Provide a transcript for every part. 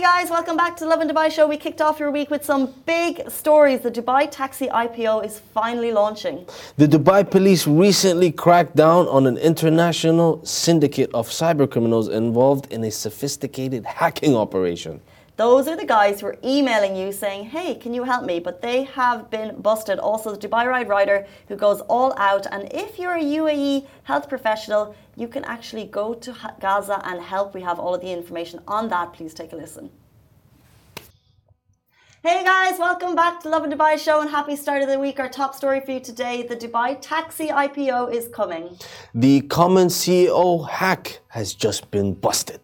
Hey guys, welcome back to the Lovin Dubai show. We kicked off your week with some big stories. The Dubai Taxi IPO is finally launching. The Dubai police recently cracked down on an international syndicate of cybercriminals involved in a sophisticated hacking operation. Those are the guys who are emailing you saying, hey, can you help me? But they have been busted. Also, the Dubai Ride Rider who goes all out. And if you're a UAE health professional, you can actually go to Gaza and help. We have all of the information on that. Please take a listen. Hey guys, welcome back to Lovin Dubai show and happy start of the week. Our top story for you today the Dubai taxi IPO is coming. The common CEO hack has just been busted.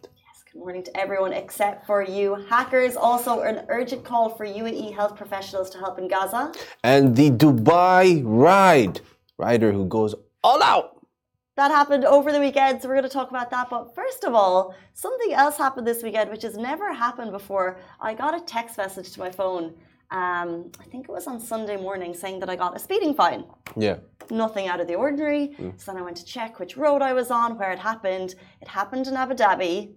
Morning to everyone except for you. Hackers also an urgent call for UAE health professionals to help in Gaza. And the Dubai ride rider who goes all out that happened over the weekend. So we're going to talk about that. But first of all, something else happened this weekend, which has never happened before. I got a text message to my phone. Um, I think it was on Sunday morning saying that I got a speeding fine. Yeah. Nothing out of the ordinary. Mm. So then I went to check which road I was on, where it happened. It happened in Abu Dhabi.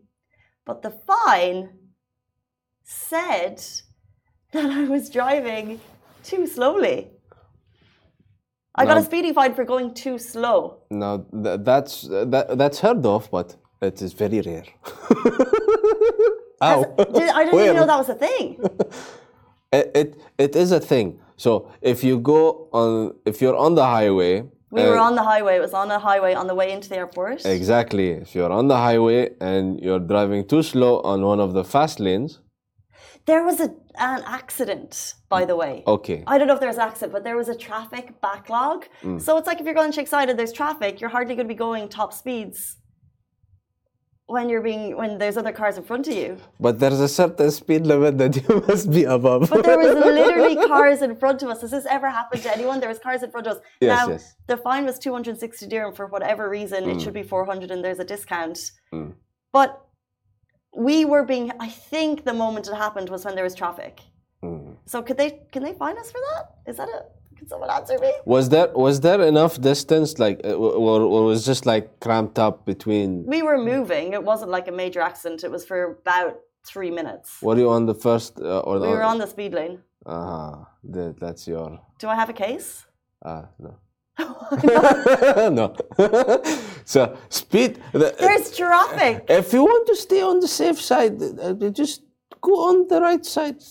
But the fine said that I was driving too slowly. I got a speeding fine for going too slow. No, th that's that, that's heard of, but it is very rare. Ow. Did, I didn't even know that was a thing. it, it it is a thing. So if you go on, if you're on the highway. We were on the highway. It was on a highway on the way into the airport. Exactly. If you're on the highway and you're driving too slow on one of the fast lanes, there was a, an accident, by the way. Okay. I don't know if there's an accident, but there was a traffic backlog. Mm. So it's like if you're going Sheikh there's traffic, you're hardly going to be going top speeds when you're being when there's other cars in front of you. But there's a certain speed limit that you must be above. but there was literally cars in front of us. Has this ever happened to anyone? There was cars in front of us. Yes, now yes. the fine was 260 dirham for whatever reason. Mm. It should be 400 and there's a discount. Mm. But we were being i think the moment it happened was when there was traffic mm. so could they can they fine us for that is that a can someone answer me was there was there enough distance like uh, or, or was just like cramped up between we were moving it wasn't like a major accident it was for about three minutes were you on the first uh, or the? we the, were on the speed lane uh-huh that's your do i have a case uh no no. so speed. There's traffic. If you want to stay on the safe side, uh, just go on the right side.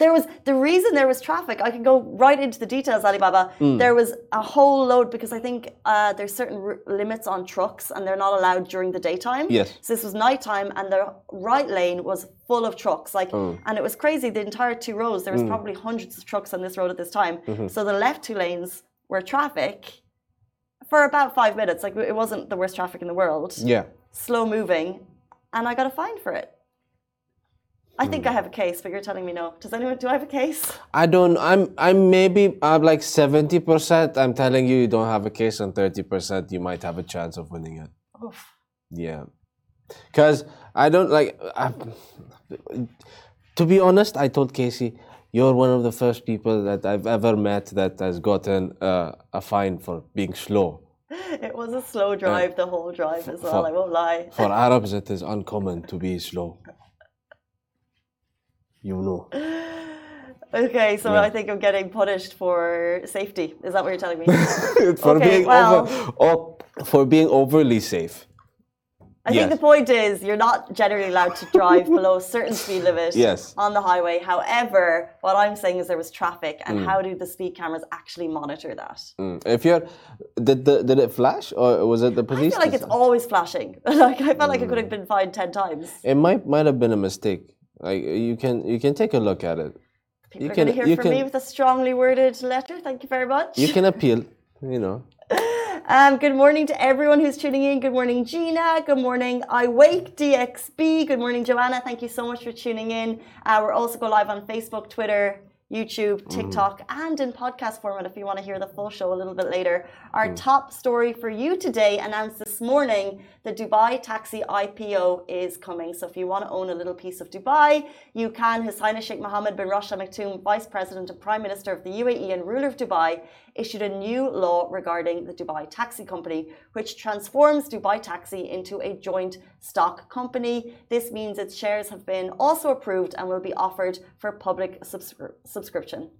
There was the reason there was traffic. I can go right into the details, Alibaba. Mm. There was a whole load because I think uh, there's certain r- limits on trucks and they're not allowed during the daytime. Yes. So this was nighttime and the right lane was full of trucks. Like, mm. and it was crazy. The entire two rows, there was mm. probably hundreds of trucks on this road at this time. Mm-hmm. So the left two lanes were traffic for about five minutes. Like it wasn't the worst traffic in the world. Yeah. Slow moving, and I got a fine for it. I think I have a case, but you're telling me no. Does anyone? Do I have a case? I don't. I'm. I'm maybe. I'm like seventy percent. I'm telling you, you don't have a case, and thirty percent, you might have a chance of winning it. Oof. Yeah. Because I don't like. I, to be honest, I told Casey, you're one of the first people that I've ever met that has gotten uh, a fine for being slow. It was a slow drive, uh, the whole drive as well, for, I won't lie. For Arabs, it is uncommon to be slow. You know. Okay, so yeah. I think I'm getting punished for safety. Is that what you're telling me? for okay, being well, over, oh, for being overly safe. I yes. think the point is you're not generally allowed to drive below a certain speed limit yes. on the highway. However, what I'm saying is there was traffic, and mm. how do the speed cameras actually monitor that? Mm. If you're, did the, did it flash or was it the police? I feel like it's always flashing. like I felt mm. like it could have been fined ten times. It might might have been a mistake. Like you can you can take a look at it. People you are can, going to hear from can, me with a strongly worded letter. Thank you very much. You can appeal. You know. Um, good morning to everyone who's tuning in. Good morning, Gina. Good morning, I Wake DXB. Good morning, Joanna. Thank you so much for tuning in. Uh, we're also go live on Facebook, Twitter, YouTube, Mm-hmm. TikTok, and in podcast format if you want to hear the full show a little bit later. Our Mm. top story for you today announced this morning the Dubai Taxi IPO is coming. So if you want to own a little piece of Dubai, you can. His Highness Sheikh Mohammed bin Rashid Al Maktoum, Vice President and Prime Minister of the UAE and ruler of Dubai, issued a new law regarding the Dubai Taxi Company, which transforms Dubai Taxi into a joint stock company. This means its shares have been also approved and will be offered for public subscri- subscription.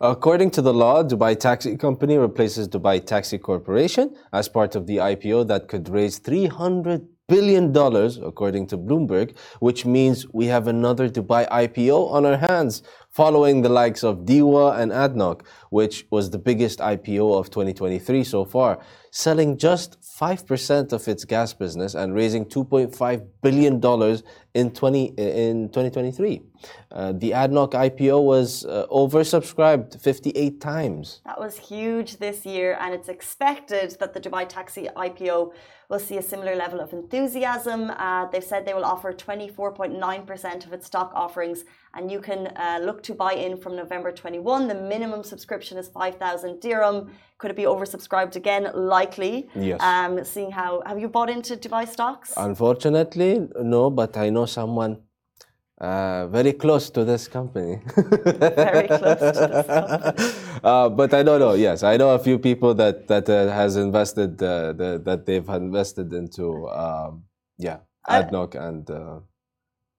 According to the law, Dubai Taxi Company replaces Dubai Taxi Corporation as part of the IPO that could raise 300 billion dollars according to Bloomberg, which means we have another Dubai IPO on our hands following the likes of DEWA and ADNOC, which was the biggest IPO of 2023 so far, selling just 5% of its gas business and raising 2.5 billion dollars in 20 in 2023. Uh, the ADNOC IPO was uh, oversubscribed 58 times. That was huge this year, and it's expected that the Dubai Taxi IPO will see a similar level of enthusiasm. Uh, they've said they will offer 24.9% of its stock offerings, and you can uh, look to buy in from November 21. The minimum subscription is 5,000 dirham. Could it be oversubscribed again? Likely. Yes. Um, seeing how have you bought into Dubai stocks? Unfortunately, no, but I know someone uh, very close to this company. Very close to this company. uh, but I don't know. Yes, I know a few people that that uh, has invested uh, the, that they've invested into um, yeah I- ADNOC and uh,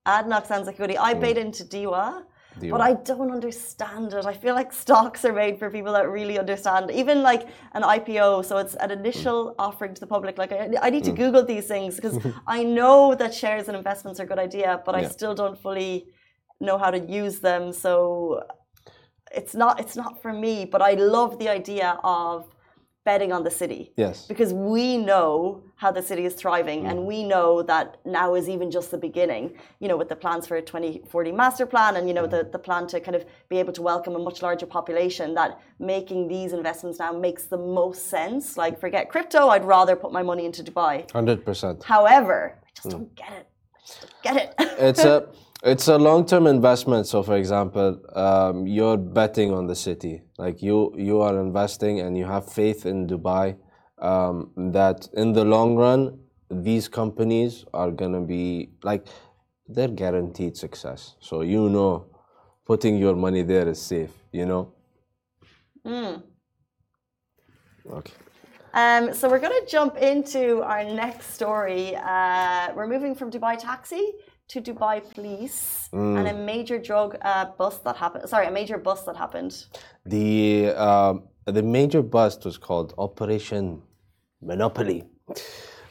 ADNOC sounds like a goodie. I paid into DEWA. DEWA. But I don't understand it. I feel like stocks are made for people that really understand. Even like an IPO, so it's an initial mm. offering to the public. Like I, I need to mm. Google these things because I know that shares and investments are a good idea, but I still don't fully know how to use them. So it's not it's not for me. But I love the idea of betting on the city. Yes. because we know how the city is thriving and mm. we know that now is even just the beginning you know with the plans for a 2040 master plan and you know mm. the, the plan to kind of be able to welcome a much larger population that making these investments now makes the most sense. Like forget crypto i'd rather put my money into dubai. Hundred percent. however i just mm. don't get it. I just don't get it. It's a it's a long term investment. So, for example, um, you're betting on the city. Like you you are investing and you have faith in Dubai um, that in the long run these companies are gonna be like they're guaranteed success. So you know, putting your money there is safe. You know. Okay. Um, so we're going to jump into our next story. Uh, we're moving from Dubai Taxi to Dubai Police and a major drug uh, bust that happened. Sorry, a major bust that happened. The um, the major bust was called Operation Monopoly.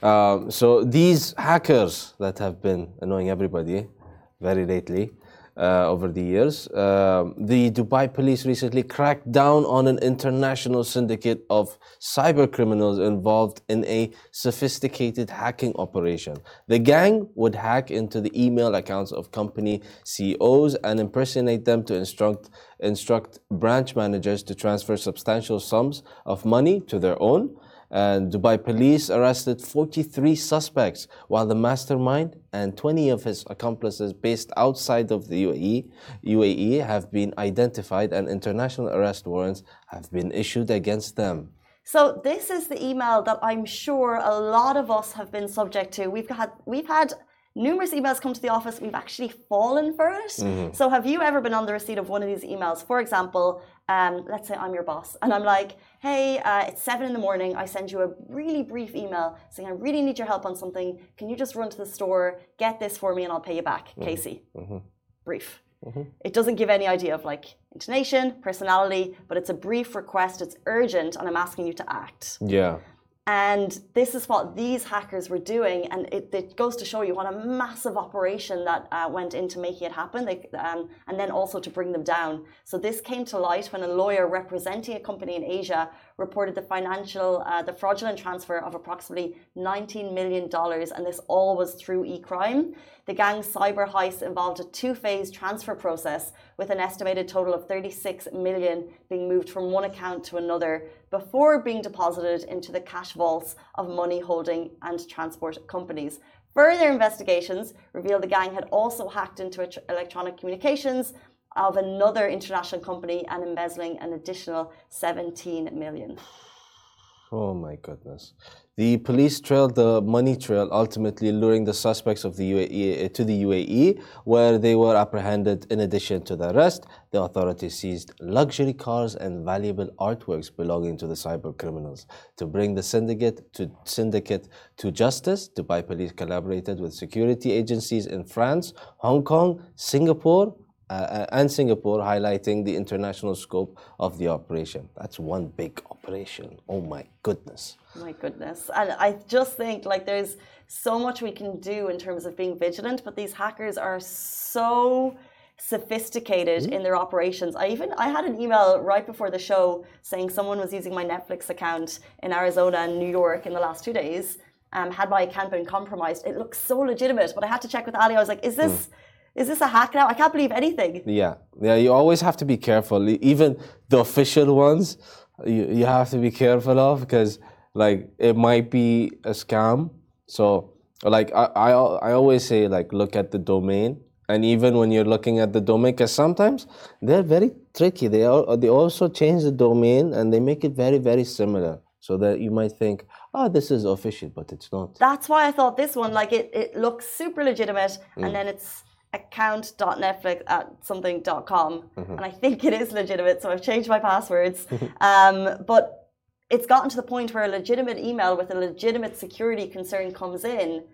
Um, so these hackers that have been annoying everybody very lately uh, over the years, um, the Dubai police recently cracked down on an international syndicate of cyber criminals involved in a sophisticated hacking operation. The gang would hack into the email accounts of company CEOs and impersonate them to instruct instruct branch managers to transfer substantial sums of money to their own. And Dubai police arrested 43 suspects, while the mastermind and 20 of his accomplices based outside of the UAE, UAE have been identified and international arrest warrants have been issued against them. So this is the email that I'm sure a lot of us have been subject to. We've had we've had numerous emails come to the office. We've actually fallen for it. So have you ever been on the receipt of one of these emails? For example, um, let's say I'm your boss and I'm like, hey, uh, it's seven in the morning. I send you a really brief email saying I really need your help on something. Can you just run to the store, get this for me, and I'll pay you back, Casey. Brief. It doesn't give any idea of like intonation, personality, but it's a brief request. It's urgent, and I'm asking you to act. Yeah. And this is what these hackers were doing, and it, it goes to show you what a massive operation that uh, went into making it happen, they, um, and then also to bring them down. So this came to light when a lawyer representing a company in Asia reported the financial, uh, the fraudulent transfer of approximately 19 million dollars, and this all was through e-crime. The gang's cyber heist involved a two-phase transfer process with an estimated total of 36 million being moved from one account to another before being deposited into the cash vaults of money holding and transport companies. Further investigations reveal the gang had also hacked into electronic communications of another international company and embezzling an additional 17 million. Oh my goodness. The police trailed the money trail, ultimately luring the suspects of the UAE, uh, to the UAE, where they were apprehended. In addition to the arrest, the authorities seized luxury cars and valuable artworks belonging to the cyber criminals. To bring the syndicate to, syndicate to justice, Dubai police collaborated with security agencies in France, Hong Kong, Singapore, and Singapore, highlighting the international scope of the operation. That's one big operation. Oh my goodness. My goodness. And I just think like there's so much we can do in terms of being vigilant, but these hackers are so sophisticated mm-hmm. in their operations. I even I had an email right before the show saying someone was using my Netflix account in Arizona and New York in the last two days. Um, had my account been compromised? It looks so legitimate, but I had to check with Ali. I was like, "Is this mm is this a hack now? I can't believe anything. Yeah, yeah. You always have to be careful. Even the official ones, you, you have to be careful of because like it might be a scam. So like I, I I always say like look at the domain. And even when you're looking at the domain, because sometimes they're very tricky. They they also change the domain and they make it very very similar, so that you might think, oh, this is official, but it's not. That's why I thought this one, like it, it looks super legitimate, mm. and then it's account.netflix at something.com mm-hmm. and I think it is legitimate, so I've changed my passwords. um, but it's gotten to the point where a legitimate email with a legitimate security concern comes in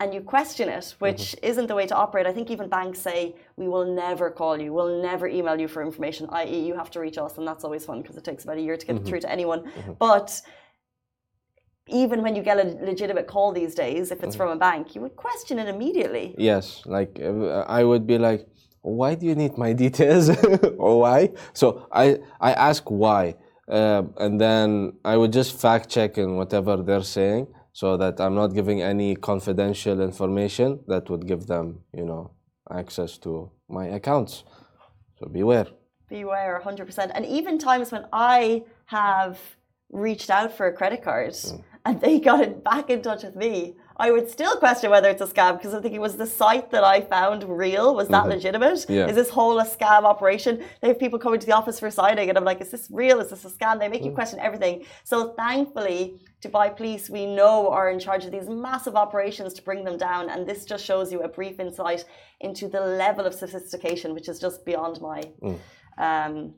and you question it, which mm-hmm. isn't the way to operate. I think even banks say, we will never call you, we'll never email you for information, i.e., you have to reach us, and that's always fun because it takes about a year to get mm-hmm. through to anyone. Mm-hmm. But even when you get a legitimate call these days, if it's mm. from a bank, you would question it immediately. Yes, like uh, I would be like, why do you need my details or why? So I I ask why, uh, and then I would just fact check in whatever they're saying, so that I'm not giving any confidential information that would give them, you know, access to my accounts. So beware. Beware, hundred percent. And even times when I have reached out for a credit card. Mm and they got it back in touch with me, I would still question whether it's a scam because I'm thinking, was the site that I found real? Was that mm-hmm. legitimate? Yeah. Is this whole a scam operation? They have people coming to the office for signing, and I'm like, is this real? Is this a scam? They make mm. you question everything. So thankfully, Dubai Police, we know, are in charge of these massive operations to bring them down, and this just shows you a brief insight into the level of sophistication, which is just beyond my. Mm. Um,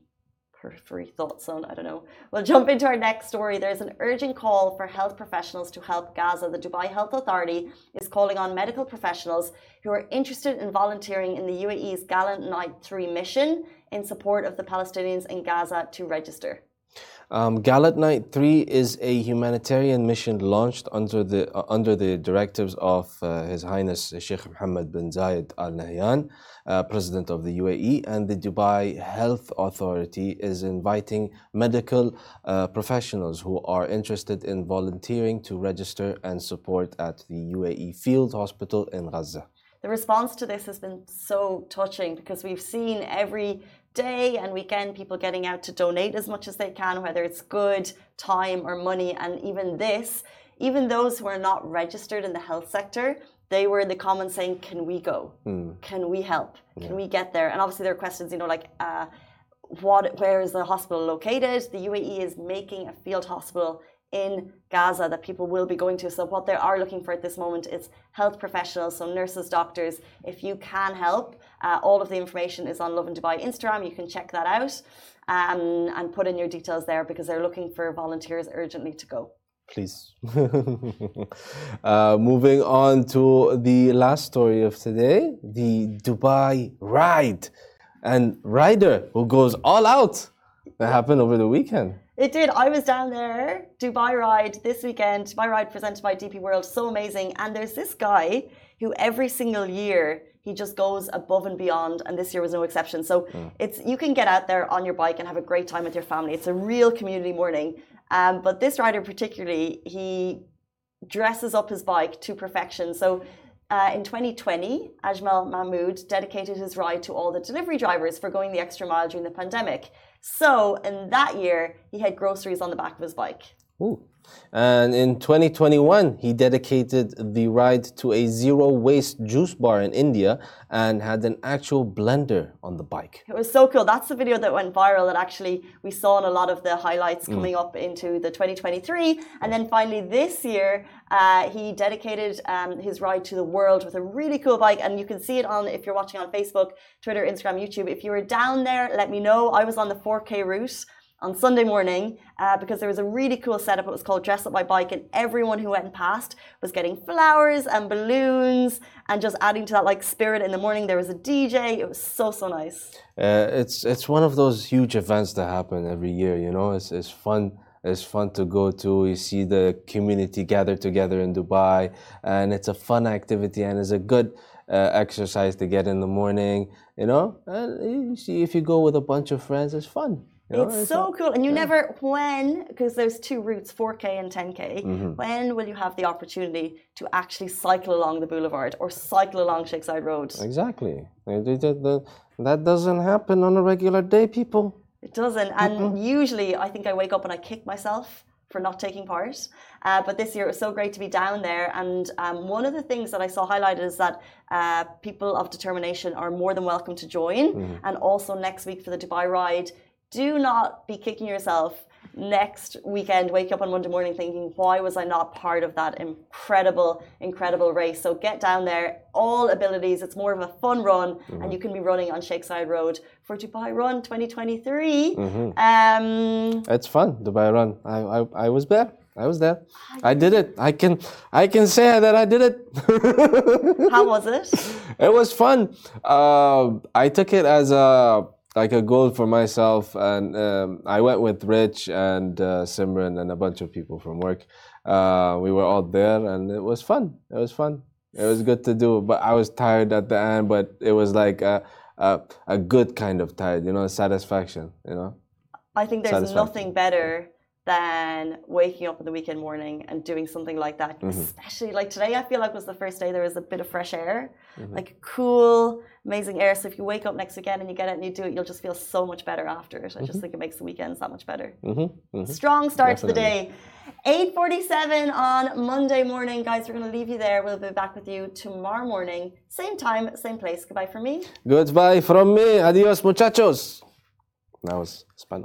periphery thoughts on. I don't know. We'll jump into our next story. There's an urgent call for health professionals to help Gaza. The Dubai Health Authority is calling on medical professionals who are interested in volunteering in the UAE's Gallant Knight 3 mission in support of the Palestinians in Gaza to register. Um, Gallant Knight 3 is a humanitarian mission launched under the, uh, under the directives of uh, His Highness Sheikh Mohammed bin Zayed Al Nahyan, uh, President of the UAE, and the Dubai Health Authority is inviting medical uh, professionals who are interested in volunteering to register and support at the UAE Field Hospital in Gaza. The response to this has been so touching because we've seen every day and weekend people getting out to donate as much as they can, whether it's good, time, or money. And even this, even those who are not registered in the health sector, they were in the comments saying, Can we go? Mm. Can we help? Can yeah. we get there? And obviously, there are questions, you know, like, uh, what, where is the hospital located? The UAE is making a field hospital in Gaza that people will be going to. So, what they are looking for at this moment is health professionals, so nurses, doctors. If you can help, uh, all of the information is on Lovin Dubai Instagram. You can check that out um, and put in your details there because they're looking for volunteers urgently to go. Please. uh, moving on to the last story of today the Dubai ride and rider who goes all out. That happened over the weekend. It did. I was down there, Dubai Ride this weekend. Dubai Ride presented by DP World, so amazing. And there's this guy who every single year he just goes above and beyond, and this year was no exception. So mm. it's you can get out there on your bike and have a great time with your family. It's a real community morning. Um, but this rider particularly, he dresses up his bike to perfection. So uh, in 2020, Ajmal Mahmood dedicated his ride to all the delivery drivers for going the extra mile during the pandemic. So in that year, he had groceries on the back of his bike. Ooh. And in 2021, he dedicated the ride to a zero waste juice bar in India and had an actual blender on the bike. It was so cool. That's the video that went viral that actually we saw in a lot of the highlights coming up into the 2023. And then finally this year, uh, he dedicated um, his ride to the world with a really cool bike. And you can see it on, if you're watching on Facebook, Twitter, Instagram, YouTube. If you were down there, let me know. I was on the 4K route on Sunday morning uh, because there was a really cool setup. It was called Dress Up My Bike, and everyone who went past was getting flowers and balloons and just adding to that like spirit in the morning. There was a DJ. It was so so nice. Uh, it's it's one of those huge events that happen every year. You know, it's it's fun. It's fun to go to. You see the community gather together in Dubai, and it's a fun activity and it's a good uh, exercise to get in the morning. You know, and you see if you go with a bunch of friends, it's fun. Know, It's so cool. And you never, when, because there's two routes, 4K and 10K, Mm-hmm. when will you have the opportunity to actually cycle along the boulevard or cycle along Sheikh Zayed Road? Exactly. Th- th- th- That doesn't happen on a regular day, people. It doesn't. And usually I think I wake up and I kick myself for not taking part. Uh, but this year it was so great to be down there. And um, one of the things that I saw highlighted is that uh, people of determination are more than welcome to join. And also next week for the Dubai ride, do not be kicking yourself next weekend. Wake up on Monday morning thinking, why was I not part of that incredible, incredible race? So get down there, all abilities. It's more of a fun run, and you can be running on Sheikh Zayed Road for Dubai Run 2023. Um, It's fun, Dubai Run. I, I, I was there. I was there. I did it. I can I can say that I did it. how was it? it was fun. Uh, I took it as a like a goal for myself, and um, I went with Rich and uh, Simran and a bunch of people from work. Uh, we were all there, and it was fun. It was fun. It was good to do, but I was tired at the end. But it was like a a, a good kind of tired, you know, satisfaction, you know. I think there's nothing better than waking up in the weekend morning and doing something like that. Mm-hmm. Especially like today, I feel like was the first day there was a bit of fresh air, Mm-hmm. like cool, amazing air. So if you wake up next weekend and you get it and you do it, you'll just feel so much better after it. I just think it makes the weekends that much better. Mm-hmm. Strong start to the day. 8:47 on Monday morning, guys. We're going to leave you there. We'll be back with you tomorrow morning, same time, same place. Goodbye from me. Goodbye from me. Adios, muchachos. That was Spanish.